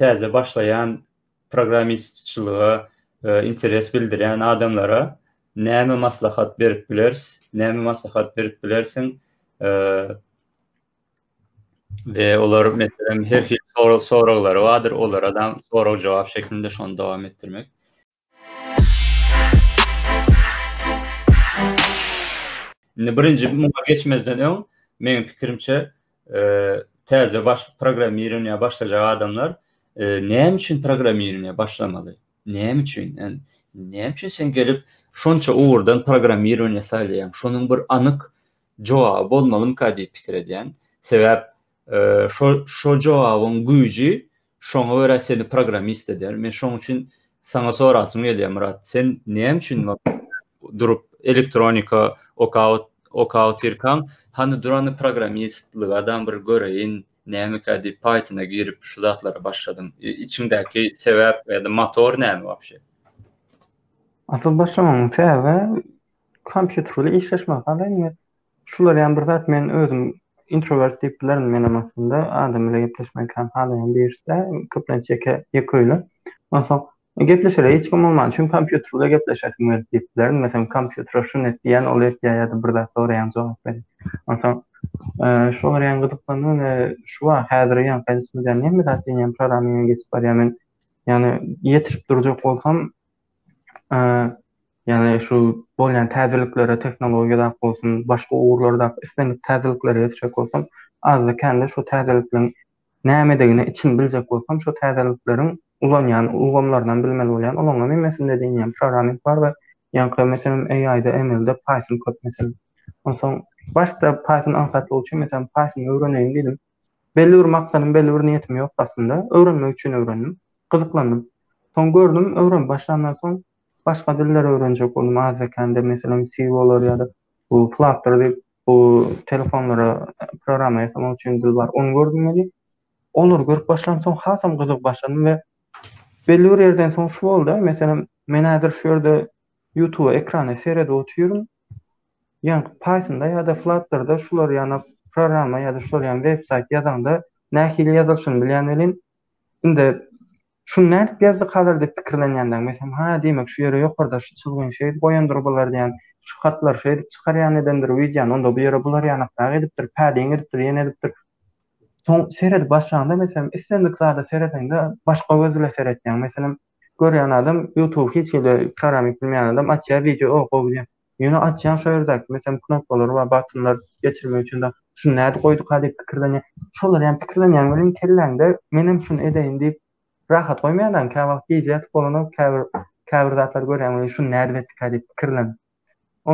Täze başlaýan programmistçilige interes bildirýän adamlara näme maslahat berip bileris? Näme maslahat berip bilersiň? We olar meselem her hili soraglary bardyr, olara da sorag-jogap şeklinde şony dowam etdirmek. Indi birinji muňa geçmezden öň, meň pikirimçe, täze baş programmirowaniýa başlajak adamlar näme üçin programmirowaniýa başlamaly? Näme üçin? Näme üçin sen gelip şonça ugurdan programmirowaniýa saýlaýaň? Şonuň bir anyk jogaby bolmalymyka diýip pikir edýän. Sebäp şo şo jogabyň güýji Şoňa görä seni programmist ederin. Men şoň üçin saňa sorasym gelýär, Myrat. Sen näme üçin durup elektronika okaw okaw otyrkaň, hany durany programmistlige adam bir göreýin, nämekä diýip Pythona girip şu zatlara başladyň. Içiňdäki sebäp ýa-da motor näme wapşe? Asyl başlamamyň sebäbi kompýuter bilen işleşmek. Hany Şular ýaly bir zat men özüm introvert diýip bilerin menem aslynda adam bilen gepleşmek kän halaýan birisi köplenç ýeke ýekeöýli onsoň gepleşere hiç kim bolman çünki kompýuter bilen gepleşesim gelip diýip bilerin meselem kompýutere şuny et diýen ol etýär ýa-da bir zat soraýan jogap berýär onsoň şular ýaly gyzyklanýan we şu wa häzir ýa gaýdyşymyz ýaly näme zat diýen ýaly programma geçip barýan men ýani ýetişip durjak bolsam ýagny şu bolýan täzeliklere tehnologiýada bolsun, başga ugurlarda islendik täzeliklere ýetişjek bolsam, azda-kände şu täzelikleriň nämedigini içini biljek bolsam, şu täzelikleriň ulanýan ulgamlarynam bilmeli bolýan. Olaň hem hemmesinde diýýän programming bar we ýaňky meselem AI-da, ML-de Python köp meselem. Onsoň başda Python aňsatlygy üçin meselem Python öwreneýin diýdim. Belli bir maksadym, belli bir niýetim ýokdy aslynda. Öwrenmek üçin öwrendim. Gyzyklandym. Soň gördüm, öwrenip başlandan soň başga dilleri öwrenjek boldum. Azda-kände, meselem, C bolar ýa-da bu Flutter diýip, bu telefonlara programma ýasamak üçin dil bar. Ony gördüm weli, olary görüp başlandym. Soň hasam gyzygyp başladym we belli bir ýerden soň şu boldy, meselem, men häzir şu ýerde YouTube ekrana seredip otyryn, Ýaňky Pythonda ýa-da Flutterda şular ýaly programma ýa-da şular ýaly websaýt ýazaňda nähili ýazylyşyny bilýän welin, indi şuny nädip ýazdyk hazir diýip pikirlenýändigiň, meselem, ha, diýmek, şu ýere ýokarda şu çyzgyny şeýdip goýandyr bular diýýän, şu hatlary şeýdip çykarýan edendir widýan, onda bu ýere bular ýanakrak edipdir, pädiň edipdir, ýene edipdir. Soň seredip başlaňda, meselem, islendik zada sereseňde başga göz ile seretýäň. Meselem, Görýän adam ýutuby hiç hili programming bilmeýän adam açýar wideo o gowy diýýär. Ýöne açýaň şo ýerdäki meselem knopkalary bar batynlar geçirmek üçin dagy şuny nädip goýduka diýip pikirlenýär. Şolar ýaly pikirlenýäň welin kelläňde menem şuny edeýin diýip rahat goýmaýarlaň kä wagt gije ýatyp bolana käbir käbir zatlary görýäň welin şuny nädip etdikä diýip pikirlen.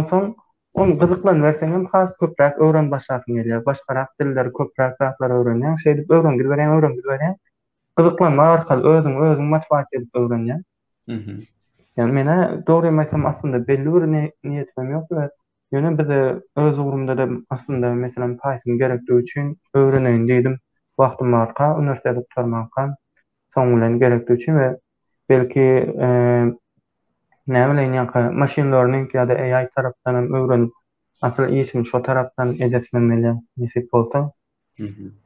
Onsoň ony gyzyklanyberseňem has köpräk öwrenip başlasyň gelýär. Başgarak dilleri köpräk zatlary öwrenýäň şeýdip öwrendibiberýäň öwrendibiberýäň gyzyklanma arkaly özüňi özüň motiwasiýa edip öwrenýän. Mhm. Ýani menä dogrymy aýtsam aslynda belli bir niýetimem ýok we ýöne bize öz ugrumda-da aslynda meselem Python gerekdigi üçin öwreneýin diýdim. Wagtym barka, uniwersiteti gutarmanka soň bilen gerekdigi üçin we belki näme bileýin ýa-ha machine learning ýa-da AI tarapdanam öwrenip asyl işimi şo tarapdan edesimem gelýär nesip bolsa.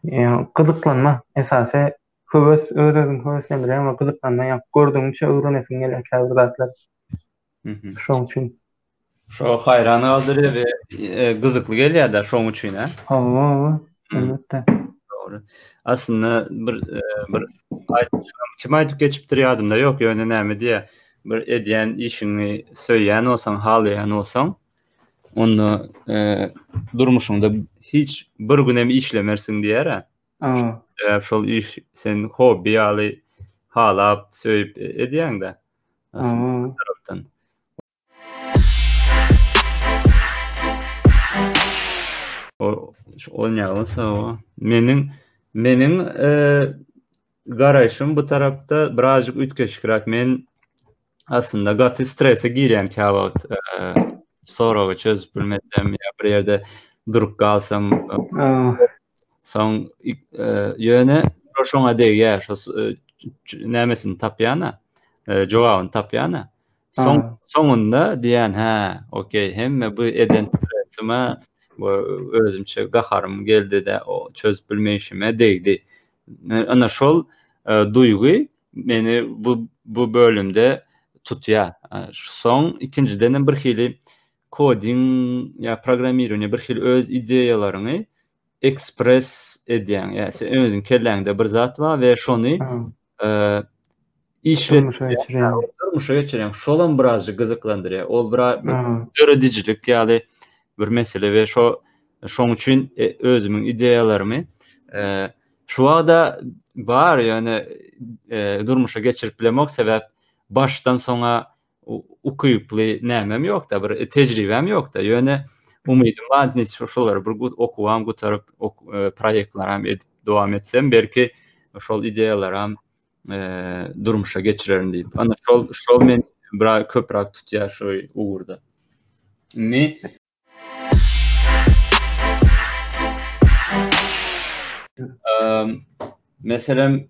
Ýa gyzyklanma esasy höwes öz özüňi höweslendirýär we gyzyklanma ýa gördügiňçe öwrenesiň gelýär käbir zatlar. Şoň üçin. Şo haýran galdyrýar we gyzykly gelýär-de şoň üçin hä? Hawa hawa. Elbetde. Dogry. Aslynda bir bir aýdypjygym kim aýdyp geçipdir ýadymda ýok ýöne näme diýýär bir edýän işiňi söýýän bolsaň halaýan bolsaň Onda e, durmuşyňda hiç bir gün hem işlemersiň diýär. Eger şol iş sen hobby ýaly halap, söýüp e, edýäňde. Aslynda tarapdan. O, ol ne olsa o. Meniň meniň e, Garaýşym bu tarapda birazjyk üýtgeşikräk. Men aslynda gaty strese girýän käwagt. Soragy çözüp bilmesem ýa bir ýerde durup galsam. Soň ýöne şoňa degýär, şo nämesini tapýan-a, jogabyny tapýan-a. Soň soňunda diýýän, hä, okey, hemme bu eden stresime we özümçe gaharym geldi-de, çözüp bilmeýşime degdi. Ana şol duýgy meni bu bu bölümde tutýar. Soň ikinjiden hem bir hili koding ýa programmirowaniýa bir hili öz ideýalaryňy ekspress edýäň. Ýa sen özüň kelläňde bir zat bar we şony durmuşa geçirýän. Şolam birazjyk gyzyklandyrýar. Ol bir döredijilik ýaly bir mesele we şo şoň üçin e, özümiň ideýalarymy e, şu wagtda bar, ýöne e, durmuşa geçirip bilemok sebäp başdan soňa ukyply nämem ýokda, bir tejribäm ýokda. Ýöne umydym bar, şu şolary bir okuwam gutaryp, proýektlaram edip dowam etsem, belki şol ideýalaram durmuşa geçirerin diýip. Ana şol şol men biraz köprak tutýar şu ugurda. Indi Meselem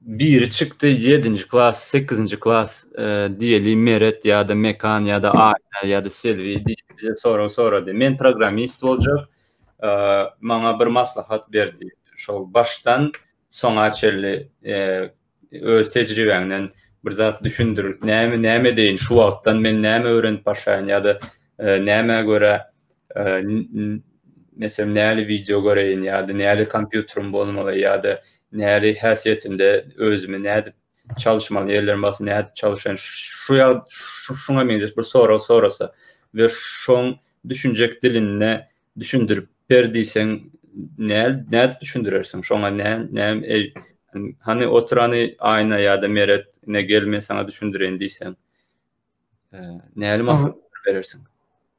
biri çykdy 7-nji klas, 8-nji klas e, diýeli Meret ýa-da Mekan ýa-da Aýna ýa-da Selwi diýip bize sorag sorady. Men programmist boljak, e, maňa bir maslahat berdi. Şol başdan soňa çenli öz tejribäňden bir zat düşündir. Näme näme deýin şu wagtdan men näme öwrenip başlaýyn ýa-da e, näme görä e, meselem näli wideo göreýin ýa-da näli kompýuterim bolmaly ýa-da näli häsiýetimde özümi nädip çalyşmaly ýerlerim bolsa nädip çalyşan şu ýa şuňa meňzeş bir sorag sorasa we şoň düşünjek dilinde düşündirip ber diýseň näl nädip düşündirersiň şoňa nä nä eý hany oturany aýna ýa-da meret ne gel men saňa düşündireýin diýseň näli maslahat berersiň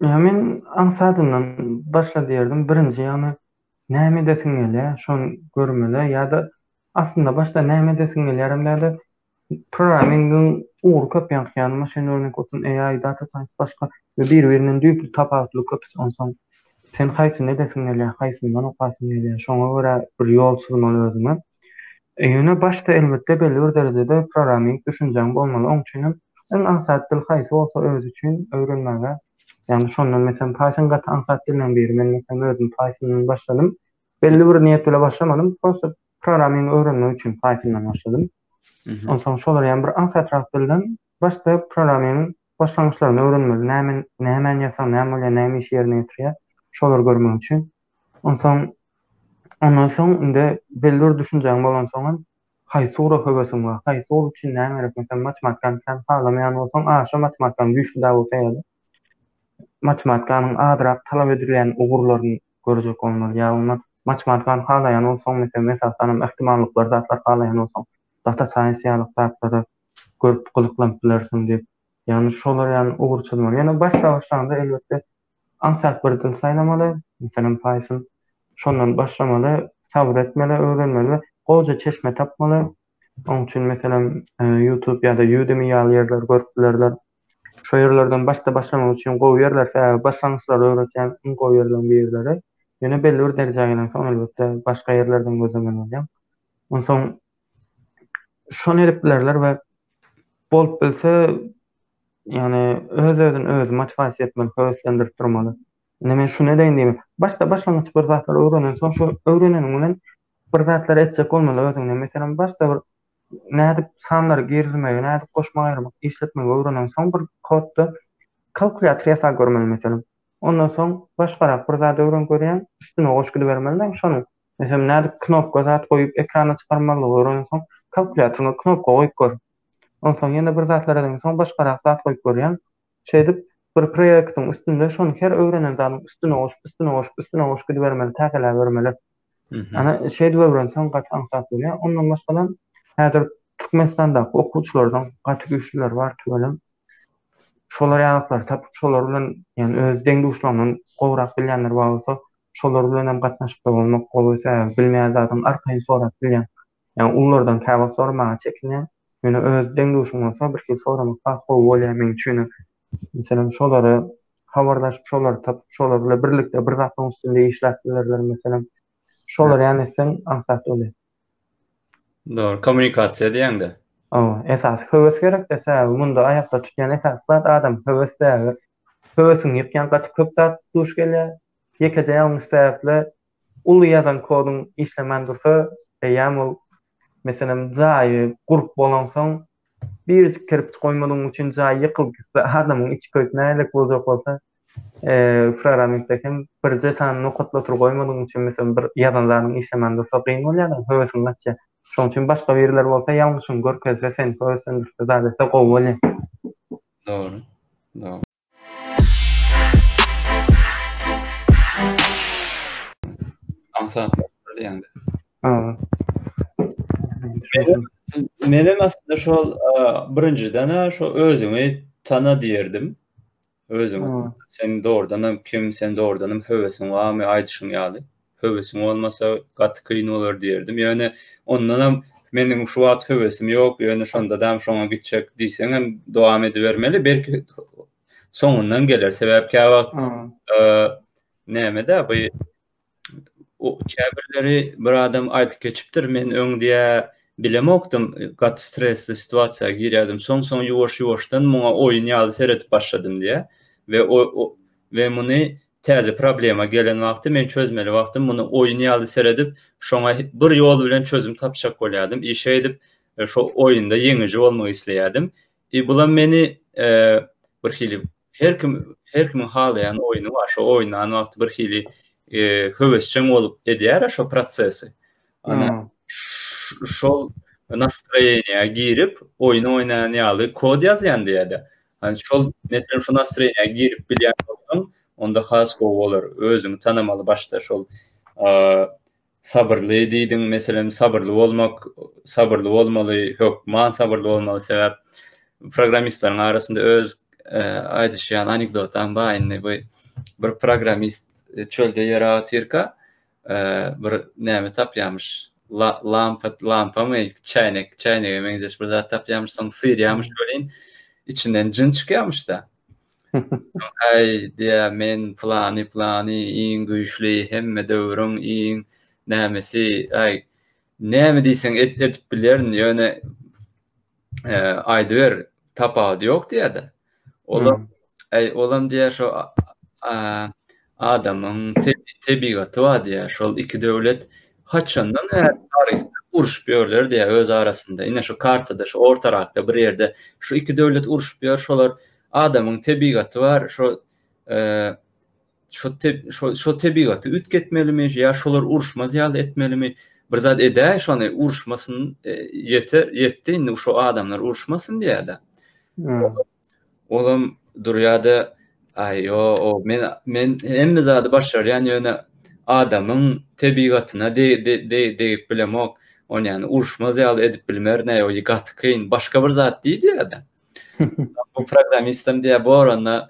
ýa men aňsadyndan başla diýerdim birinji ýagny näme edesiň gelýär şony görmeli ýa-da aslynda başda näme edesiň gelýärem däl-de Programmingiň ugry köp ýaňky maşyn örnek bolsun AI, data science başga we biri birinden düýpli tapawutly köp onsoň sen haýsyny edesiň gelýär haýsyndan okasyň gelýär şoňa görä bir ýol çyzmaly özüňe. Ýöne başda elbetde belli bir derejede programming düşünjäň bolmaly oň üçinem iň aňsat dil haýsy bolsa özi üçin öwrenmäge ýagny şondan meselem python gaty aňsat dilleň biri men meselem özüm pythondan başladym Belli bir niýet bilen başlamadym, prosta programming öwrenmek üçin Python-dan başladym. Onsoň şolar ýaly bir aňsatrak dilden başda programming başlangyçlaryny öwrenmeli, näme nämäni ýazsaň näme bolýar, näme işi ýerine ýetirýär, şolary görmek üçin. Onsoň ondan soň indi belli bir düşünjäň bolansoňam, haýsy ugra höwesiň bar, haýsy ugur üçin näme gerek, meselem, matematikany kän halamaýan bolsaň, aşa matematikanyň güýçli-dä bolsa ýaly, matematikanyň azrak talap edilýän ugurlaryny Görjek bolmaly. Ýa bolman matematikany halaýan bolsaň, meselem, esasanam ähtimallyklary zatlar halaýan bolsaň, data science ýaly zatlary görüp gyzyklanyp bilersiň diýip. Ýagny şolar ýaly ugur çyzmaly. Ýöne başda başlanda elbetde aňsat bir dil saýlamaly, meselem Python. Şondan başlamaly, sabyr etmeli, öwrenmeli we gowja çeşme tapmaly. Oň üçin meselem YouTube ýa-da Udemy ýaly ýerleri görüp bilerler. Şo ýerlerden başda başlamak üçin gowy ýerler, sebäbi başlangyçlary öwretýän iň gowy ýerleriň birleri. Ýöne belli bir derejä gelensoň elbetde başga ýerlerden gözlemeli bolýaň. Onsoň şony edip bilerler we bolup bilse ýani öz özüni özi motiwasiýa etmeli, höweslendirip durmaly. Indi men şuny edeýin diýmek. Başda başlangyç bir zatlary öwrenensoň şo öwreneniň bilen bir zatlary etjek bolmaly özüňden. Meselem başda bir nädip sanlary girizmegi, nädip goşmak aýyrmak işletmegi öwrenensoň bir kodda kalkulýator ýasap görmeli meselem. Ondan soň başgarak bir zat öwren görýäň, üstüne goş gidibermeli däl şonuň. Meselem nädip knopka zat goýup ekrana çykarmalygy öwrenensoň kalkulýatoryňa knopka goýup gör. Onsoň ýene bir zatlar edensoň başgarak zat goýup görýäň, Şeýdip, bir proýektiň üstünde şony her öwrenen zadyň üstüne goşup, üstüne goşup, üstüne goşup gidibermeli, täzeläbermeli. Ana, şeýdip öwrenseň gaty aňsat bolýar. Ondan başgalam, häzir Türkmenistandaky okuwçylardan gaty güýçlüler bar, tüweleme. Şolar ýalyklary tapyp, şolar bilen, ýagny öz deň-duşlaryndan gowrak bilýänler bar bolsa, şolar bilenem gatnaşykda bolmak gowy sebäbi bilmeýän zadyňy arkaýyn sorap bilýäň. Ýagny ululardan käwagt soramaga çekinýän. Ýöne öz deň-duşuň bolsa birhili soramak has gowy bolýar meň üçinem. Meselem, şolara habarlaşyp, şolary tapyp, şolar bilen birlikde bir zatlaryň üstünde işläp bilerler meselem. Şolar ýaly etseň aňsat bolýar. Dogry, kommunikasiýa diýeňde. Hawa, esasy höwes gerek-de, sebäbi munda aýakda tutýan esasy zat adam höwes däli. Höwesiňi ýykýan gaty köp zat duş gelýär. Ýekeje ýalňyş sebäpli Uly ýazan koduň işlemän dursa eýýäm ol meselem jaýy gurup bolansoň birjik kerpiç goýmadygyň üçin jaý ýykylyp gitse adamyň içi köýüp nälelik boljak bolsa programintde hem birje sany nokatlatyr goýmadygyň üçin meselem bir ýazan zadyň işlemän dursa kyn bolýar da höwesiň gaçýar şoň üçin başga biriler bolsa ýalňyşyňy görkezse seni höweslendirse zat etse gowy bolýar. Dogry. Dogry. Menem aslynda şol birinjiden-ä şo özüňi tana diýerdim. Özüňi, sen dogrudanam kim, sen dogrudanam höwesiň barmy aýdyşyň ýaly. höwesiň bolmasa gaty kyn bolar diýerdim. Ýöne ondanam meniň şu wagt höwesim ýok, ýöne şondadam şoňa gitjek diýseňem dowam edibermeli. Belki soňundan geler. Sebäp kä wagt nämede bu o käbirleri bir adam aýdyp geçipdir. Men öň diýä bilemokdym, gaty stresli situasiýa girýärdim. Soň soň ýuwaş ýuwaşdan muňa oýun ýaly seredip başladym diýä. We o we muny Täze problema gelen wagty men çözmeli wagtym muny oýun ýaly seredip, şoňa bir ýol bilen çözüm tapjak bolýardym i şeýdip şo oýunda ýeňiji bolmak isleýärdim. I bulam meni bir hili her kim her kimiň halaýan oýny bar şo oýnan wagty bir hili höwesjeň bolup edýär-ä şo prosesi. Ana şol nastroýeniýa girip oýun oýnaýan ýaly kod ýazýan diýýä-de. Hani şol meselem şu nastroýeniýa girip bilýän bolsaň, onda has gowy bolar. Özüňi tanamaly başda şol sabyrly diýdiň, meselem sabyrly bolmak, sabyrly bolmaly, hökman sabyrly bolmaly sebäp programmistleriň arasynda öz aýdyşýan anekdotam bar indi bu bir programmist çölde ýere atyrka bir näme tapýarmyş. Lampa, lampamy, çäýnek, çäýnege meňzeş bir zat tapýarmyş, soň syrýarmyş welin, içinden jyn çykýarmyş-da. Aý, diýä, men plany, plany, iň güýçli, hemme döwrüň iň nämesi, aý, näme diýseň edip bilerin, ýöne aýdyber, tapawudy ýok diýär-de. Olam, eý, olam diýýär şo adamyň tebigaty bar diýýär. Şol iki döwlet haçandan bäri taryhda uruşyp ýörler diýýär öz arasynda. Ine şu kartada şu ortarakda bir ýerde şu iki döwlet uruşyp ýör. Şolar adamyň tebigaty bar. Şo Şo şo şo tebigaty üýtgetmelimi ýa şolar uruşmaz ýaly etmelimi? Bir zat edäý şony uruşmasyn e, ýeter ýetdi indi şo adamlar uruşmasyn diýýärdi. Hmm. Olam durýardy aý ýo o men men hemme zady başarýan ýöne adamyň tebigatyna de de de degip bilemok. Ony ýani uruşmaz ýaly edip bilmerin aý o gaty kyn başga bir zat diýýärdi. Bu programmistim diýä boranda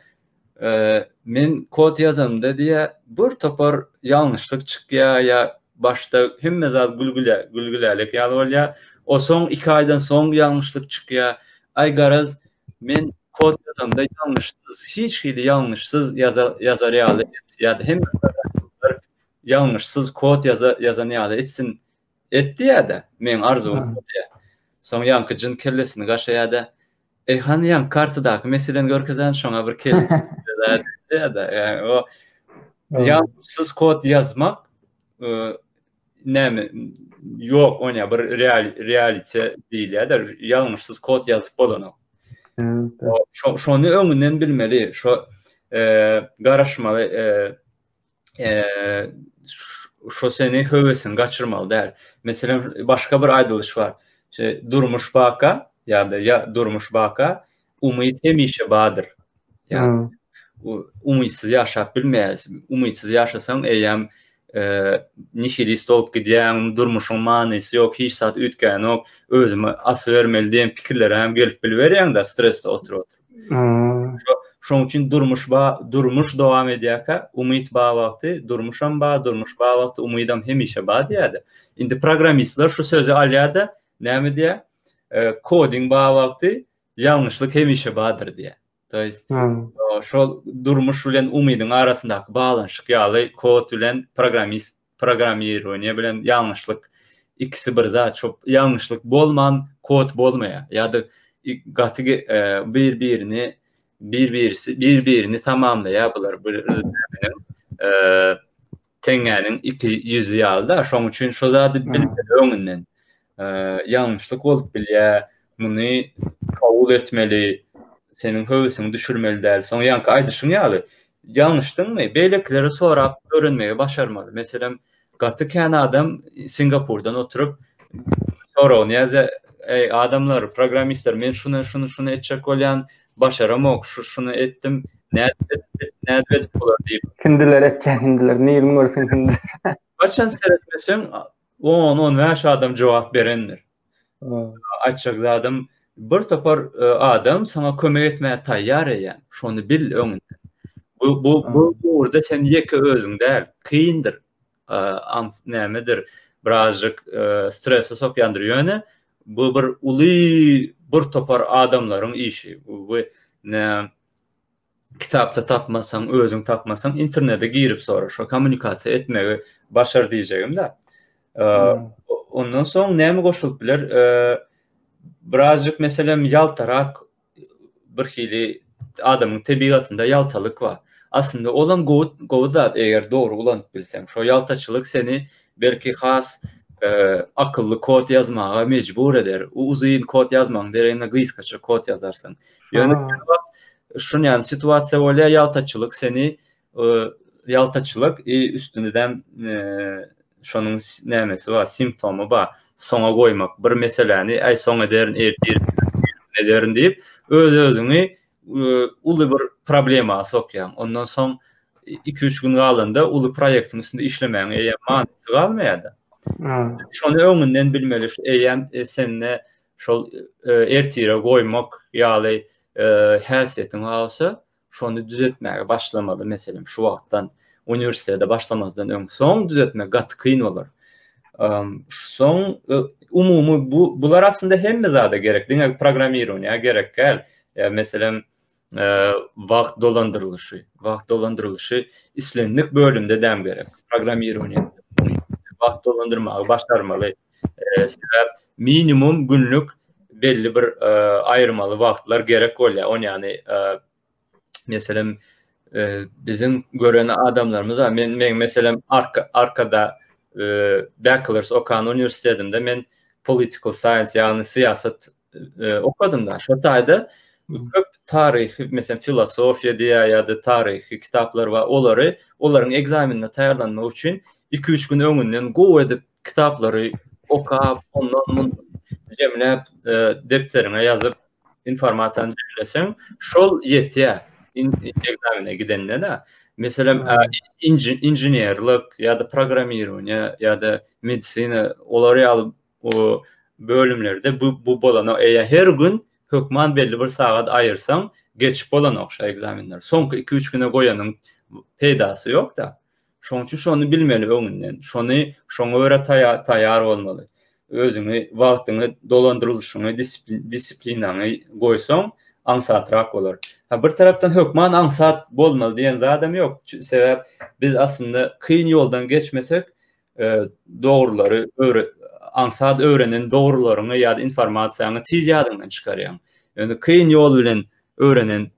Men kod ýazanda diýe bir topar ýalňyşlyk çykýa ýa başda hemme zat gülgüle gülgülälek ýaly bolýa. O soň iki aýdan soň ýalňyşlyk çykýa. Aý garaz men kod ýazanda ýalňyşsyz hiç hili ýalňyşsyz ýaza ýazar ýaly et ýa-da hemme ýalňyşsyz kod ýaza ýazan ýaly etsin Etdi ýa-da, meň arzuwym Ha. bolýa. Soň ýaňky jyn kellesini gaşaýa-da, Eý, hany ýaňky kartadaky meseleni görkezän, şoňa bir kelle döwüre-la diýdi ýa-da, ýagny o Ýa. ýazgysyz kod ýazmak, e, näme, ýok, onýa bir real, realite diýilýä-de, ýalňyşsyz kod ýazyp bolanok. Elbetde. Şo- Şony öňünden bilmeli, şo, e, garaşmaly, e, şu seni höwesiň gaçyrmaly däl. Meselem, başga bir aýdylyş bar. Şey, durmuş baka, ýa-da ýa durmuş baka, umyt hemişe badyr. Ýa umytsyz ýaşap bilmeýäs. Umytsyz ýaşasaň, eýýäm e, nihilist bolup gidýäň, durmuşyň manysy ýok, hiç zat üýtgäni ýok, özüme asy bermeli diýen pikirler hem gelip bilýär ýa-da stresde oturup. Şoň üçin durmuş ba, durmuş dowam edýärkä, umyt ba wagty, durmuşam ba, durmuş ba wagty, umydam hemişe ba diýýärdi. Indi programmistler şu sözi alýarda, näme diýýär? Koding ba wagty, ýalňyşlyk hemişe badyr diýýär. Toýst, şol durmuş bilen umydyň arasyndaky baglanyşyk ýaly kod bilen programmist programmirowaniýa bilen ýalňyşlyk ikisi bir zat şu ýalňyşlyk bolman kod bolmaýar ýa-da gaty bir birini bir birisi bir birini tamamlaýar bular teňňäniň iki ýüzi ýaly da şoň üçin şu zady bilip öňünden ýalňyşlyk bolup bilýär Muny kabul etmeli, seniň höwesiňi düşürmeli däl. Soň ýanky aýdyşyň ýaly, ýalňyşdyňmy? Beýlekileri sorap öwrenmegi başarmaly. Meselem, gaty kän adam Singapurdan oturyp soragyny ýazýa, Eý, adamlar, programmistler, men şuny, şuny, şuny etjek bolýan, başaramok, şu, şuny etdim, nädip etdi, nädip edip bolar diýip. Hindiler etýän, hindiler, nirmi görsün hindiler. Haçan seretmeseň, on, on bäş adam jogap berendir. Aýtjak zadym, bir topar adam saňa kömek etmäge taýýar eýýäm, şony bil öňünden. Bu bu bu ugurda sen ýeke özüň däl, kyndyr. Nämedir, birazjyk strese sokýandyr, ýöne bu bir uly bir topar adamlaryň işi. Bu Kitapda tapmasaň, özüň tapmasaň, internete girip sora, şo kommunikasiýa etmegi başar diýjegim-de. Ondan soň näme goşulyp biler? Birazjyk meselem ýaltarak bir hili adamyň tebigatynda ýaltalyk bar. Aslynda olam gowy, gowy zat, eger dogry ulanyp bilseň. Şo ýaltaçylyk seni belki has akylly kod ýazmaga mejbur eder. Uzyn kod ýazmagyň deregine gysgaça kod ýazarsyň. Ýöne şun ýaly situasiýa bolýar, ýaltaçylyk seni ýaltaçylyk i üstünden şonuň nämesi bar, simptomy bar. Soňa goýmak, bir meseläni äý soň ederin, ertir ederin diýip, öz-özüňi uly bir problema sokýaň. Ondan soň 2-3 gün galanda uly proýektiň üstünde işlemäň, eýýäm manysy galmaýar-da. Şony öňünden bilmeli, şu eýýäm e, sende şol ertire goýmak ýaly häsiýetiň bolsa, şony düzetmäge başlamaly, meselem, şu wagtdan uniwersitete başlamazdan öň, soň düzetmek gaty kyn bolar. Soň umumy bu bular aslynda hemme zada gerek, diňe programmirowaniýa gerek däl. Meselem, wagt dolandyrylyşy, wagt dolandyrylyşy islendik bölümde däm gerek. Programmirowaniýe wagt dolandyrmagy başarmaly. Sebäp minimum günlük belli bir aýyrmaly wagtlar gerek bolýar. Ony ýany meselem biziň gören adamlarymyz bar. Men men meselem arka arkada bachelors okan uniwersitetinde men political science ýagny syýasat e, okadym da şo taýda köp taryhy mesela filosofiýa diýä ýa-da taryhy kitaplar bar olary olaryň ekzamenine taýýarlanmak üçin 2-3 gün öňünden gowy edip kitaplary okap ondan mundan jemläp e, depteriňe ýazyp informasiýany jemleseň şol ýetýär ekzamene gidende de meselem inženerlik ýa-da programmirowaniýa ýa-da medisina olar ýaly o bölümlerde bu bu bolana eýe her gün hökman belli bir sagat aýyrsaň geçip bolanok şu ekzamenler. Soňky 2-3 güne goýanyň peýdasy ýokda. Şoň üçin şony bilmeli öňünden. Şony şoňa görä taýýar bolmaly. Özüňi, wagtyňy, dolandyrylyşyňy, disiplinaňy goýsaň, aňsatrak bolar. Ha bir tarapdan hökman aňsat bolmaly diýen zadam ýok. Sebäp biz aslynda kyn ýoldan geçmesek, dogrylary aňsat öwrenen dogrularyňy ýa-da informasiýaňy tiz ýadyňdan çykarýaň. Ýöne kyn ýol bilen öwrenen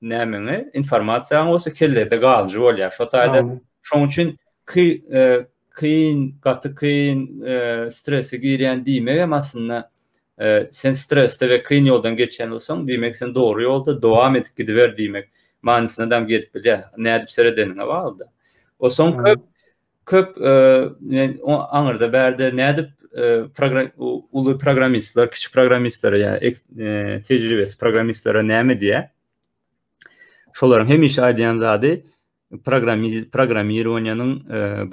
nämeňi, informasiýaňy bolsa kellede galyjy bolýar. Şo taýda şoň üçin kyn, gaty kyn, strese girýän diýmek hem aslynda sen stresde we kyn ýoldan geçýän bolsaň, diýmek sen dogry ýolda, dowam edip gidiber diýmek manysyna dam gelip bilýär. Nädip seredeniňe baglyda. O soň köp köp aňyrda bärde nädip program uly programmistler, kiçi programmistler ýa tejribesi programmistlere näme diýär? Şolaryň hemişe aýdýan zady programmirowaniýanyň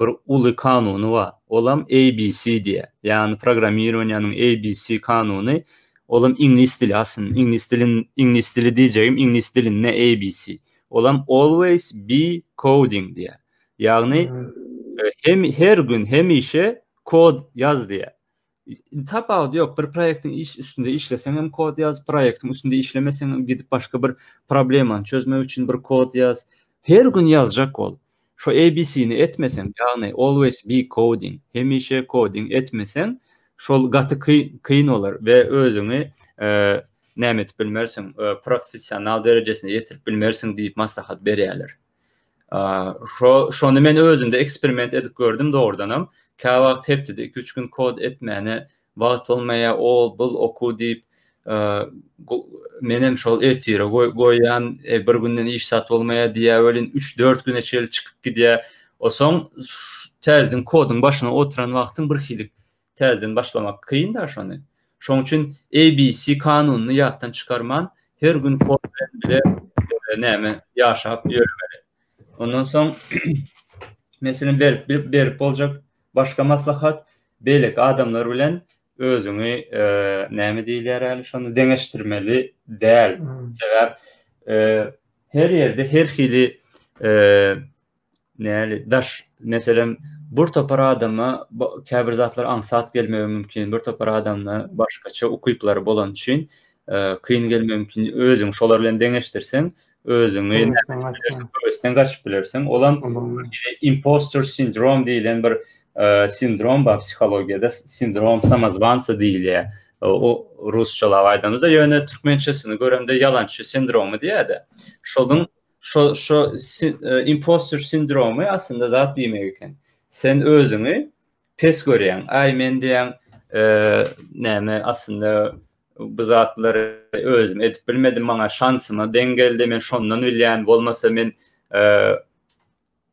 bir uly kanuny bar. Olam ABC diýe. Ýagny programmirowaniýanyň ABC kanuny olam iňlis dili aslynda. Iňlis dili, iňlis dili diýjegim iňlis dilinde ABC. Olam always be coding diýe. Ýagny hem her gün hemişe kod ýaz diýe. Tapawudy ýok. Bir proýektiň iş üstünde işleseň hem kod ýaz, proýektiň üstünde işlemeseň hem gidip başga bir problemany çözmek üçin bir kod ýaz. Her gün ýazjak ol. Şu ABC-ni etmeseň, ýagny always be coding, hemişe koding etmeseň, şol gaty kyn bolar we özüňi e, näme edip bilmersiň, e, professional derejesine ýetirip bilmersiň diýip maslahat berýärler. Şony men özümde eksperiment edip gördüm dogrudanam. Kä wagt hepdede 2-3 gün kod etmäne wagt bolmaýar, o bul oku diýip menem şol ertire goýýan, bir günden iş zat bolmaýar diýýär welin 3-4 güne çenli çykyp gidýär. Osaň täzeden kodyň başyna oturan wagtyň birhili täzeden başlamak kyn da şony. Şoň üçin ABC kanunyny ýatdan çykarman, her gün kod bilen bile e, näme ýaşap ýörmeli. Ondan soň meselem berip berip boljak başga maslahat beýleki adamlar bilen özüňi e, näme diýilýär häli şony deňeşdirmeli däl. Hmm. Sebäp e, her ýerde her hili e, Näli daş, meselem, bir topar adama käbir zatlar aňsat gelmegi mümkin, bir topar adamda başgaça ukyplary bolany üçin kyn gelmegi mümkin. Özüňi şolar bilen deňeşdirseň, özüňi höwesden gaçyp bilersiň. Olam impostor sindrom diýlen bir sindrom bar psihologiýada, sindrom samozwanca diýilýär. O rusçalap aýdamyzda, ýöne türkmençesini göremde ýalançy sindromy diýýär-de. Şonuň Şo şo imposter sindromy aslynda zat diýmek eken. Sen özüňi pes görýäň. Aý men diýen näme aslynda bu zatlary özüm edip bilmedim, maňa şansyma deň geldi, men şondan bilýän, bolmasa men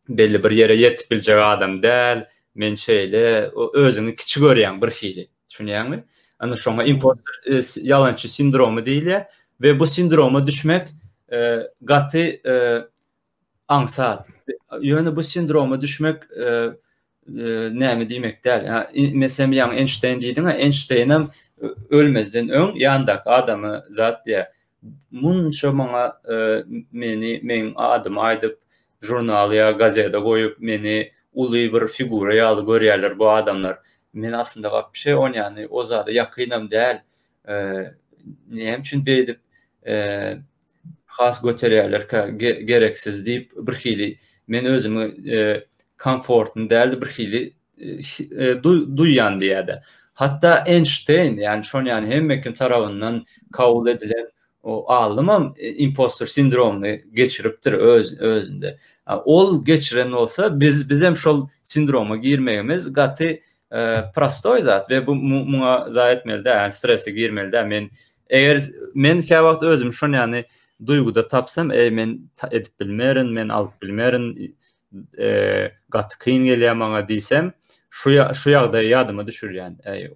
belli bir ýere ýetip biljek adam däl, men şeýle, özüňi kiçi görýäň bir hili. Düşünýäňmi? Ana şoňa impostor e, ýalançy sindromy diýilýär we bu sindroma düşmek e, gaty e, aňsat. Ýöne bu sindroma düşmek näme diýmek däl. Ha, men sen ýaňy Einstein diýdiň, ha Einstein hem ölmezden öň ýandaky adamy zat diýär. Munça maňa e, meni meň adymy aýdyp žurnal ýa gazete goýup meni uly bir figura ýaly görýärler bu adamlar. Men aslynda wapşe on ýany o zada ýakynam däl. E, näme üçin beýdip e, has göterýärlerkä gereksiz diýip birhili men özümi komfortny däldi birhili duýýandy ýa-da. Hatda Enşteýn, ýagny şony ýagny hemme kim tarabyndan kabul edilen o alymam impostor sindromyny geçiripdir öz özünde. Ol geçiren bolsa biz bizem şol sindroma girmegimiz gaty prostoý zat we bu muňa zaý etmeli däl, strese girmeli däl. Men Eger men kä wagt özüm şon ýany duýguda tapsam, eý men edip bilmerin, men alyp bilmerin, e, gaty kyn gelýär maňa diýsem, şu şu ýagdaýy ýadyma düşürýän. Eý,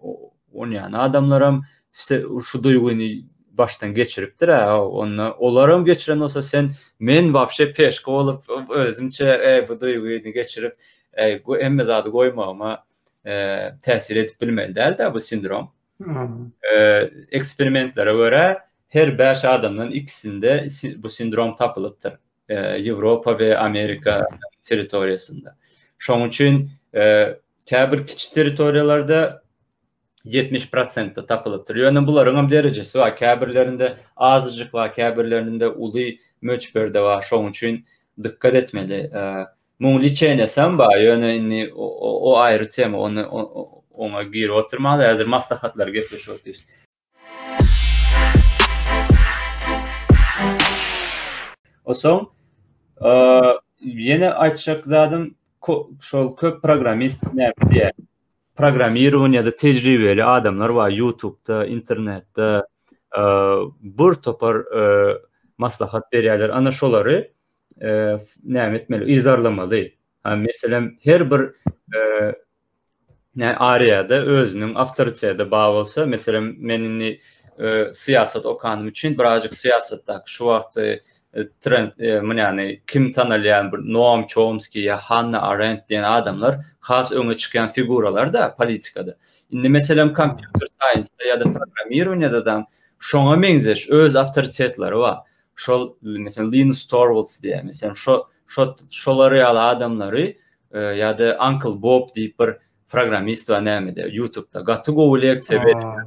on ýany adamlaram şu duýgyny başdan geçiripdir, a, onda olaram geçiren bolsa sen men wapşe peşki bolup özümçe eý bu duýgyny geçirip, eý bu hemme zady goýmagyma e, täsir edip bilmeli däl-de bu sindrom. Eksperimentlere görä, her bäş adamdan ikisinde bu sindrom tapylypdyr. Ýewropa we Amerika territoriýasynda. Şoň üçin käbir kiçi territoriýalarda 70 prosentde tapylypdyr. Ýöne bularyň hem derejesi bar. Käbirlerinde azajyk bar, käbirlerinde uly möçberde bar. Şoň üçin dykgat etmeli. Muň liçenisem bar, ýöne indi o aýry tema, ony oňa girip oturmaly, häzir maslahatlary gepleşip otyrys. Onsoň ýene aýtjak zadym şol köp programmist näme diýýär? Programmirowaniýada tejribeli adamlar bar ýutubda, internetde bir topar maslahat berýärler. Ana şolary näme etmeli yzarlamaly meselem her bir ne ariyada özünün avtoriteti ba bolsa meselem men indi siyasat okanym üçin birazcık siyasatda şu wagty trend yani kim tanalyan bir noam chomski ya hanna arendt diyen adamlar has öňe çykýan figuralar da politikada indi meselem kompýuter science ya da programmirowaniýada da şoňa meňzeş öz avtoritetleri ba Şol meselem Linus Torvalds diýýär. Meselem şo şo şolar ýaly adamlary e, ýa-da Uncle Bob diýip bir programmist we nämede YouTube-da gaty gowy leksiýa berýär.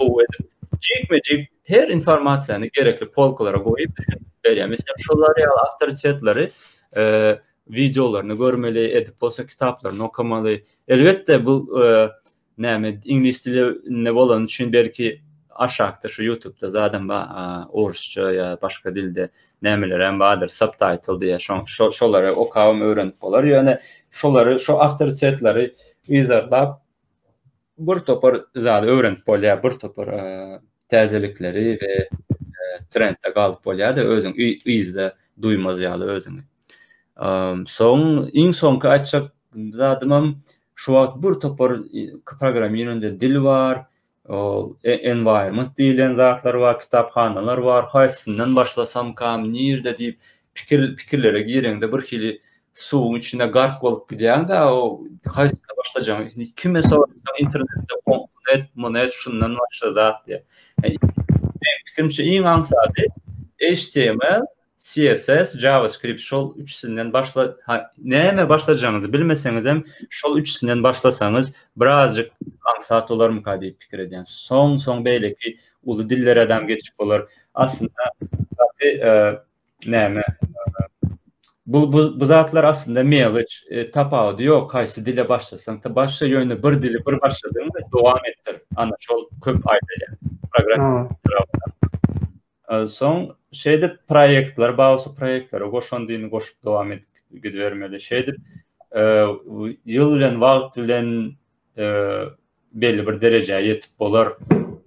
Gowy edip jikme-jik her informasiýany gerekli polkalara goýup berýär. Meselem, şolar ýaly awtoritetleri e, wideolaryny görmeli, edip bolsa kitaplaryny okamaly. Elbetde bu e, Näme iňlis dilinde bolany üçin belki aşakda şu YouTube'da zadam ba orsça ya başka dilde nämeler hem bardyr subtitle diye şo şo şolary okawam öwrenip bolar ýöne şolary şu awtoritetleri yzarlap bir topar zady öwrenip bolýar bir topar täzelikleri we trendde galyp bolýar-da özüň yzda duýmaz ýaly özüňi. Soň iň soňky aýtjak zadymam şu wagt bir topar programmirowaniýe dili bar, ol e, environment diýlen zatlar bar, kitaphanalar bar, haýsyndan başlasamkam, nirde diýip Pikir pikirlere gireňde bir hili suwuň içinde gark bolup gidýäň da o haýsyna başlajaň kime sorasaň internetde oňunet munet şundan başla zat diýe. Meň pikirimçe iň aňsady HTML CSS, JavaScript şol üçüsinden başla näme başlajagyňyzy bilmeseňizem şol üçüsinden başlasaňyz birazjyk aňsat bolarmyka diýip pikir edýän. Soň soň beýleki uly diller adam geçip bolar. Aslynda e, Näme? Bu bu bu zatlar aslynda meýleç e, tapawudy ýok. Haýsy dile başlasaň, ta başla ýöne bir dili bir başladyň we dowam etdir. Ana şol köp aýdylýar. Programmist tarapyndan. E, Soň şeýdip proýektler, bawsy proýektlere goşandyny goşup dowam edip gidibermeli. Şeýdip e, bu ýyl bilen wagt bilen e, belli bir derejä ýetip bolar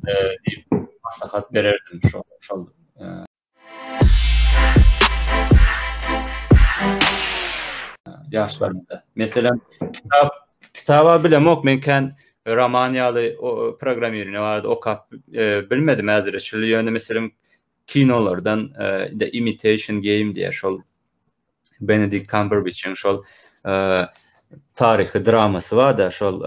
e, diýip maslahat bererdim şol şol e, ýaşlarymyza. Meselem, kitap kitaba bilemok, men kän roman ýaly programmirine barada okap e, bilmedim äzirçili. Ýöne meselem kinolardan e, The Imitation Game diýär, şol Benedict Cumberbatch-iň şol taryhy dramasy bar-da, şol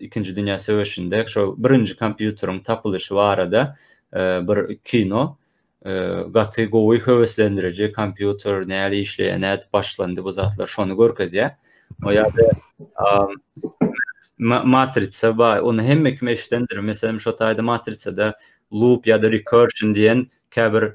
Ikinji dünýä söweşinde şol birinji kompýuteriň tapylyşy barada bir kino. Gaty gowy höweslendiriji kompýuter näle işleýär, nädip başlandy bu zatlar şony görkezýär. O ýa-da Matrisa bar, ony hemme kim eşidendir. Meselem, şo taýda Matrisada loop ýa-da recursion diýen käbir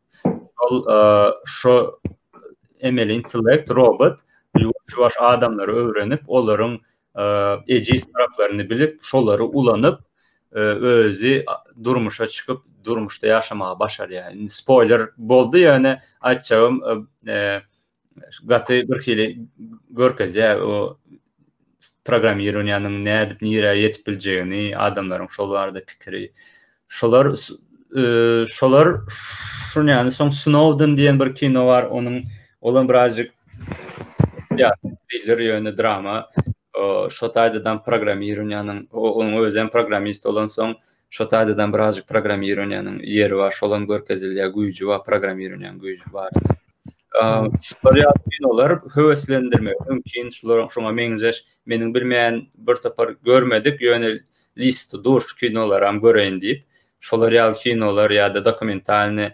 Şol şu emeli intellekt robot ýuwaş-ýuwaş adamlary öwrenip, olaryň ejiz taraplaryny bilip, şolary ulanyp, özi durmuşa çykyp, durmuşda ýaşamagy başarýar. Indi spoýler boldy, ýöne aýtjagym gaty bir hili görkezýär o programmirowaniýanyň nädip nirä ýetip biljegini, adamlaryň şol barada pikiri. Şolar e, şolar şun ýany soň Snowden diýen bir kino bar, onuň olam birazjyk ýa thriller ýöne drama Şo taýdadan programmirowaniýanyň, onuň özi hem programmist bolan soň, şo taýdadan birazjyk programmirowaniýanyň ýeri bar, şol hem görkezilýär, güýji bar, programmirowaniýanyň güýji barada. Şular ýaly kinolar höweslendirmegi mümkin, şular şoňa meňzeş, meniň bilmeýän bir topar görmedik, ýöne list dur şu kinolaram göreýin diýip, şolar ýaly kinolar ýa-da dokumentalnyý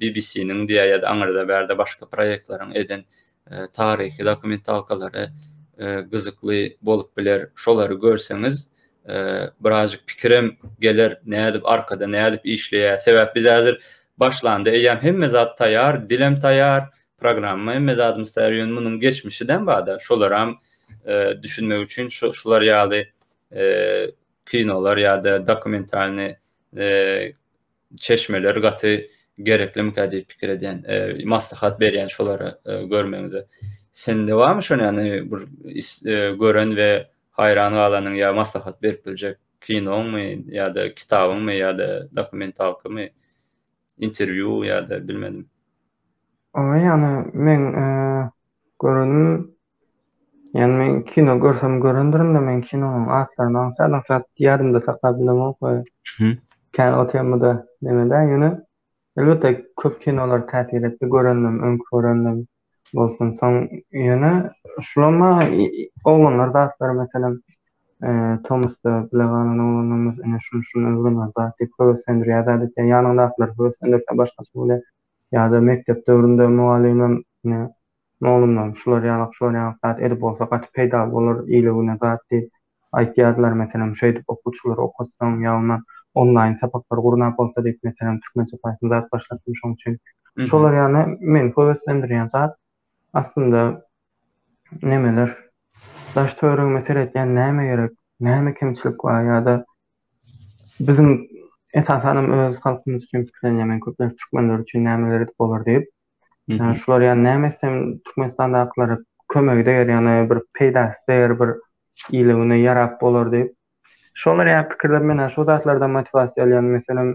BBC-niň diýä ýa-da aňyrda bärde başga proýektlaryň eden taryhy dokumentalkalary gyzykly bolup biler. Şolary görseňiz, birazjyk pikirem geler, nädip arkada nädip işleýär. Sebäp biz häzir başlanda eýýäm hemme zat taýar, dilem taýar, programma hemme zadymyz taýar. Ýöne munuň geçmişidem bar-da, şolaram düşünmek üçin şular ýaly kinolar ýa-da dokumentalny çeşmeler gaty gereklimikä diýip pikir edýän, e, maslahat berýän şolara e, görmegiňize. Sende barmy şony ýany bir e, gören we haýran galanyň ýa maslahat berip biljek kinoňmy ýa-da kitabyňmy ýa-da dokumentalkymy, interwýu ýa-da bilmedim. Oňa ýany men e, görenim Ýani men kino görsem görendirimde men kinonyň atlaryny aňsat aňsat ýadymda saklap bilemok we kän o temada neme däl ýöne elbetde köp kinolar täsir etdi görendim öňki görendim bolsun soň ýöne şulam maňa oglanlar zatlary meselem tomusda bile galan oglanlarymyz ine şuny şuny öwren zat diýip höweslendirýär zat etýär ýanyňdakylary höweslendirse başgaça bolýar ýa-da mekdep döwründe mugallymym ine Mollumlaram şular ýalak şular ýalak zat edip bolsa gaty peýdaly bolar ile güne zat diýip aýtýardylar meselem şeýdip okuwçylary okatsaň ýagny onlaýyn sapaklary gurnap bolsa diýip meselem türkmençe python zat başlatdym şoň üçin şolar ýagny meni höweslendirýän zat aslynda nemeler daş töweregime seretýän näme gerek näme kemçilik bar ýada biziň esasanam öz halkymyz üçin pikirlenýän men köplenç türkmenler üçin nämeler edip bolar diýip. Yani şular yani näme etsem Türkmenistandakylara kömegi deger yani bir peýdasy deger bir ile güne ýarap bolar diýip. Şolar ýa pikirler men şu zatlardan motivasiýa alýan meselem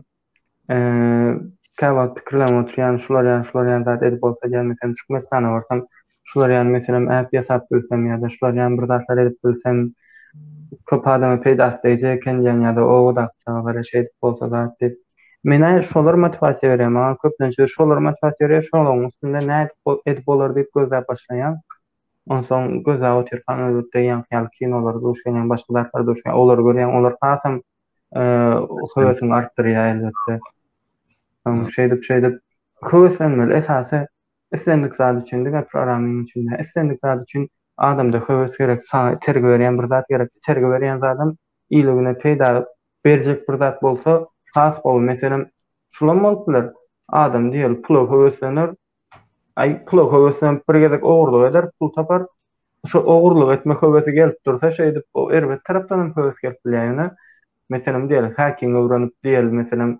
eee käwagt pikirlenip oturýan şular ýa şular ýa zat edip bolsa diýen meselem Türkmenistana barsam şular ýaly meselem äp ýasap bilsem ýa-da şular ýaly bir zatlar edip bilsem köp adama peýdasy degje eken diýen ýa-da o gyzak çaga gara şeýdip bolsa zat diýip menä şolar motiwasiýa berýär maňa köplenç şolar motiwasiýa berýär şolaň üstünde nädip edip bolar diýip gözläp başlaýaň onsoň gözläp otyrkaň elbetde ýaňky ýaly kinolar duş gelýän başga zatlar duş gelýär olary görýäň olar hasam höwesiňi artdyrýar elbetde şeýdip şeýdip höweslenmeli esasy Islendik zat üçin, diňe programming üçin däl, islendik zat üçin adamda höwes gerek, saňa itergi berýän bir zat gerek. Itergi berýän zadam ile-güne peýda berjek bir zat bolsa has gowy. Meselem, şulam bolup biler, adam diýeli pula höweslener, aý, pula höweslenip bir gezek ogurlyk eder, pul tapar, şo ogurlyk etme höwesi gelip dursa, şeýdip, o erbet tarapdan hem höwes gelip bilýär. Ýöne, meselem, diýeli, häkkiňi öwrenip, diýeli, meselem,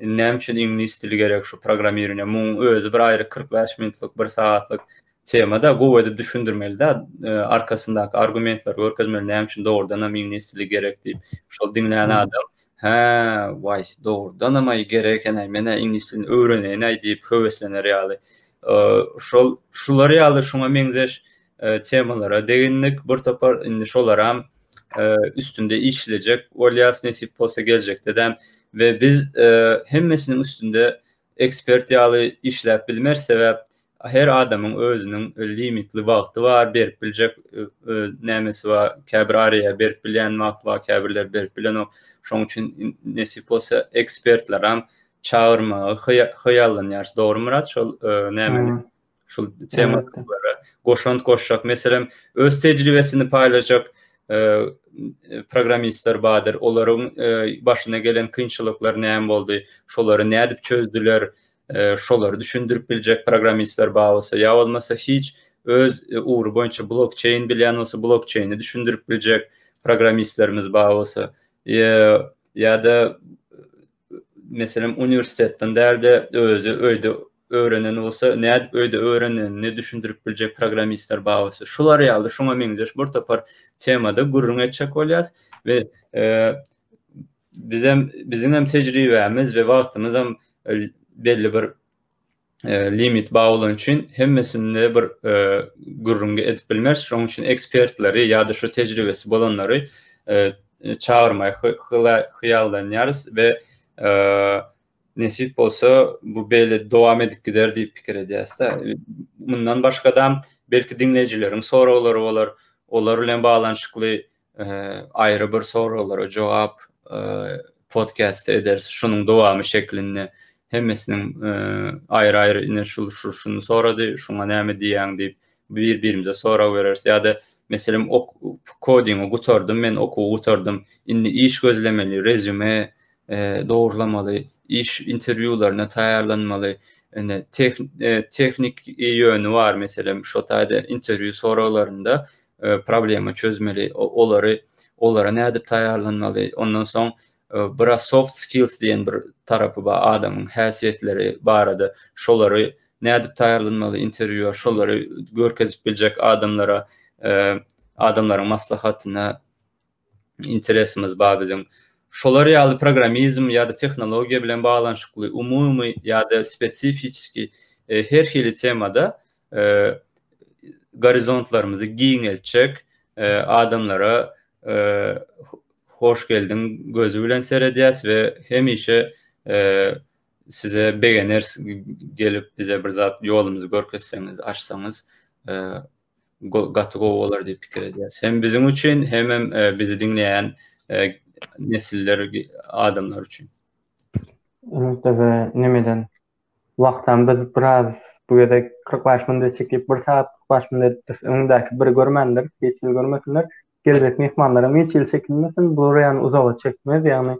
Näme üçin iňlis dili gerek şu programmirowne muň özi bir aýry 45 minutlyk bir sagatlyk temada gowy edip düşündirmelida e, arkasyndaky argumentler görkezmeli näme üçin dogrudan hem iňlis dili gerek diýip şol diňlän adam hä waý dogrudan hem aý gerek eken aý menä iňlis dilini öwreneýin aý diýip höweslener ýaly e, şol şular ýaly şuňa meňzeş temalara degindik. Bir topar indi şolaram üstünde işlejek bolýas nesip bolsa geljekde däm we biz hemmesiniň üstünde ekspert ýaly işläp bilmeris sebäp her adamyň özüniň limitli wagty bar berip biljek nämesi bar käbir aryýa berip bilýän wagty bar käbirleri berip bilenok şoň üçin nesip bolsa ekspertleram çagyrmagy hyýallanýarys dogry myrat şol nämeli Şul tema goşant goşjak, meselem, öz tejribesini paýlaşjak e, programmistler bardyr. Olaryň e, başyna gelen kynçylyklar näme boldy? Şolary nädip çözdüler? E, şolary düşündirip biljek programmistler bar bolsa, ýa bolmasa hiç öz ugry boýunça blokçeýn bilýän bolsa, blokçeýni düşündirip biljek programmistlerimiz bar bolsa, ýa-da meselem uniwersitetden dälde özi öýde öwreneni bolsa nädip öýde öwrenenini düşündirip biljek programmistler bar bolsa şular ýaly şuňa meňzeş bir topar temada gürrüň etjek bolýas we bizem biziňem tejribämiz we wagtymyzam belli bir limit bar bolany üçin hemmesinde bir gürrüň edip bilmeris şoň üçin ekspertleri ýa-da şu tejribesi bolanlary çagyrmagy hyýallanýarys we Nesip bolsa bu beýle dowam edip gider diýip pikir edýäsde. Mundan başga-da belki diňleýjileriň soraglary bolar. Olar bilen baglanyşykly aýry bir soraglara jogap podcast ederis şunuň dowamy şeklinde. Hemmesiniň aýry-aýry ine şul şuny sorady, şuňa näme diýýäň diýip bir-birimize sorag bereris ýa-da meselem ok kodingi gutardym men okuwy gutardym indi iş gözlemeli rezüme e, dogurlamaly iş interwýularyna taýýarlanmaly ene e, tehnik ýöni bar meselem şu taýda interwýu soraglarynda e, problema çözmeli olary olara nädip taýýarlanmaly ondan soň Biraz soft skills diýen bir tarapy bar adamyň häsiýetleri barada şolary nädip taýýarlanmaly interwýua şolary görkezip biljek adamlara adamlaryň maslahatyna interesimiz bar biziň. Şolar ýaly programmizm ýa-da tehnologiýa bilen baglanyşykly umumy ýa-da spesifiçiski her hili temada gorizontlarymyzy giňeltjek, adamlara hoş geldiň gözi bilen seredýäs we hemişe size begeneris gelip bize bir zat ýolumyzy görkezseňiz, açsaňyz gaty gowy bolar diýip pikir edýäs. Hem biziň üçin, hemem bizi diňleýän nesiller, adamlar üçin. Öňde we nemeden Wagtam biz biraz bu gezek kyrk bäş minute çekip bir sagat kyrk bäş minut edipdiris öňündäki biri görmändiris hiç hili görmesinler geljek myhmanlaram hiç hili çekinmesin bu roýany uzaga çekmez ýagny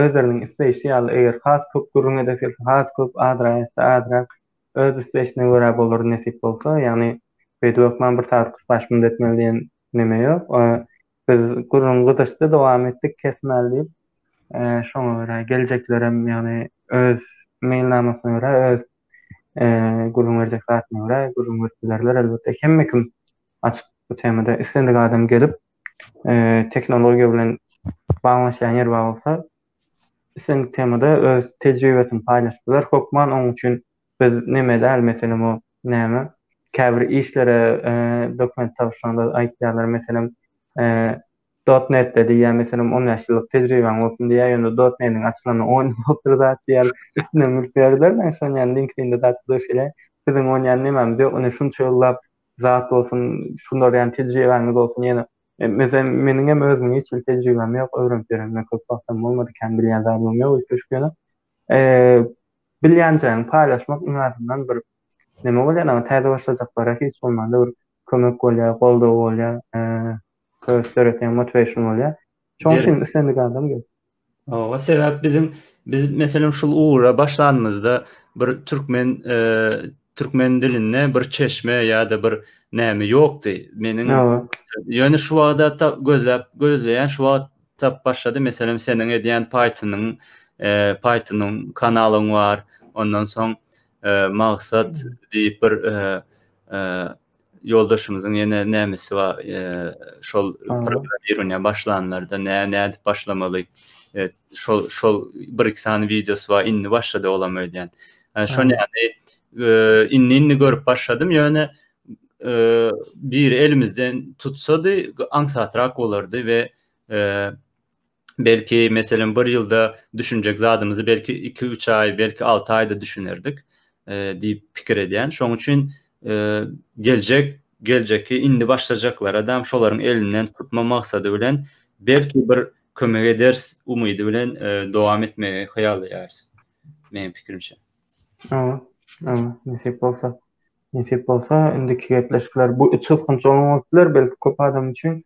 özleriniň isleýşi ýaly eger has köp gürrüň edesi gelse has köp azrak etse azrak öz isleýşine görä bolar nesip bolsa ýagny beýdip hökman bir sagat kyrk bäş minut etmeli diýen neme ýok Biz gürrüň gyzyşdy, dowam etdik, kesmeli diýip, şoňa görä geljeklerem, ýagny öz meýilnamasyna görä, öz gürrüň berjek zadyna görä gürrüň berip bilerler, elbetde, hemme kim açyk bu temada, islendik adam gelip, tehnologiýa bilen baglanyşýan ýeri bar bolsa, islendik temada öz tejribesini paýlaşyp biler, hökman onuň üçin Biz neme däl meselem o näme käbir işlere dokument tabşyraňda aýtýarlar meselem dot netde diýýär meselem on bäş ýyllyk tejribaň bolsun diýýär ýöne dot nediň açylany on ýyl bolupdyr zat diýýär üstüne mülk berilýär men şony ýany linkedinde zat gyzygyş gelýär siziň on ýany nemäňiz ýok ine şunça ýyllap zat bolsun şular ýany tejribaňyz bolsun ýene mesem meniňem özümiň hiç hili tejribam ýok öwrenip ýörenime köp wagtam bolmady kän bilýän zadymam ýok ilki öşük ýöne Bilýänjäňi paýlaşmak iň azyndan bir neme bolýar, ýagny täze başlajaklara hiç bolmanda bir kömek bolýar, goldaw bolýar, höwes döretýän motivation bolýar. Şonuň üçin islendik adam gel. Hawa, sebäp biziň biz meselem şul ugura başlanymyzda bir türkmen türkmen dilinde bir çeşme ýa-da bir näme ýokdy. Meniň ýöne şu wagtda gözläp gözleýän şu wagt Tap başlady meselem seniň edýän Pythonyň, Pythonyň kanalyň bar. Ondan soň Magsat diýip bir ýoldaşymyzyň ýene nämesi bar, şol programmirowaniýa başlanlarda nä nädip başlamaly, şol şol bir iki sany wideosy bar, indi başlady olam öýdýän. Şony indi-indi görüp başladym, ýöne biri elimizden tutsady, aňsatrak bolardy we belki meselem bir ýylda düşünjek zadymyzy belki 2-3 aý, belki 6 aýda düşünerdik diýip pikir edýän. Şoň üçin geljek geljekki indi başlajaklara da şolaryň elinden tutma maksady bilen belki bir kömek eders umydy bilen dowam etmegi hyýal edýäris. Meniň pikirimçe. Amin. Amin. Nesip bolsa. Nesip bolsa, indiki gepleşikler bu üç gysgynç bolan bolup biler, belki köp adam üçin.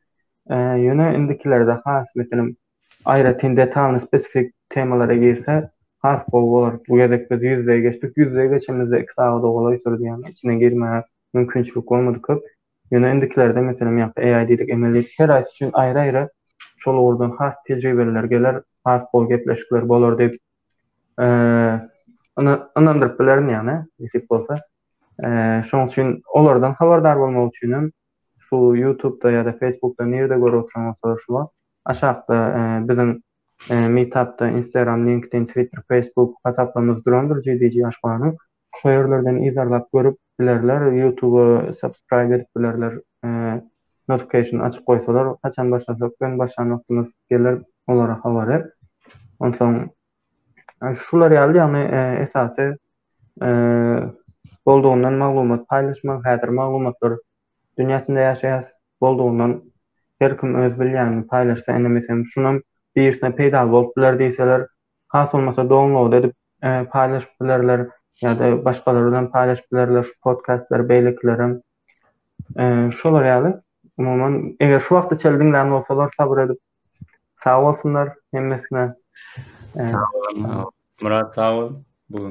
Ýöne indikilerde has, meselem, aýratyn detalny spesifik temalara girse, has gowy bolar. Bu gezek biz ýüzleý geçdik, ýüzleý geçenimizde iki sagada golaý sürdi, ýagny içine girmäge mümkinçilik bolmady köp. Ýöne indikilerde, meselem, ýa-da AI diýdik, emeli, her haýsy üçin aýry-aýry şol ugurdan has tejribeliler geler, has gowy gepleşikler bolar diýip ynandyryp bilerin ýagny nesip bolsa. Şoň üçin olardan habardar bolmak üçin hem şu YouTube-da ýa-da Facebook-da nirde görüp otursaňyz soraşyba aşakda biziň Meetup-da, Instagram, LinkedIn, Twitter, Facebook hasaplarymyz durandyr GDG Aşgabanyň. Şu ýerlerden yzarlap görüp bilerler ýutuba subscribe edip bilerler notification açyp goýsalar haçan başlasak bilen başlan wagtymyz geler olara habar ber onsoň şular ýaly ýagny esasy boldugyndan maglumat paýlaşmak häzir maglumatlar dünýäsinde ýaşaýas boldugyndan her kim öz bilýänini paýlaşsa enemesem şunam birisine peýdaly bolup biler diýseler has bolmasa download edip paýlaşyp bilerler ýa-da başgalar bilen paýlaşyp bilerler şu podkastlary beýlekilerem. Şolar ýaly. Umuman, eger şu wagta çenli diňlän bolsalar, sabyr edip sag bolsunlar hemmesine. Sag bol. Murat sag bol.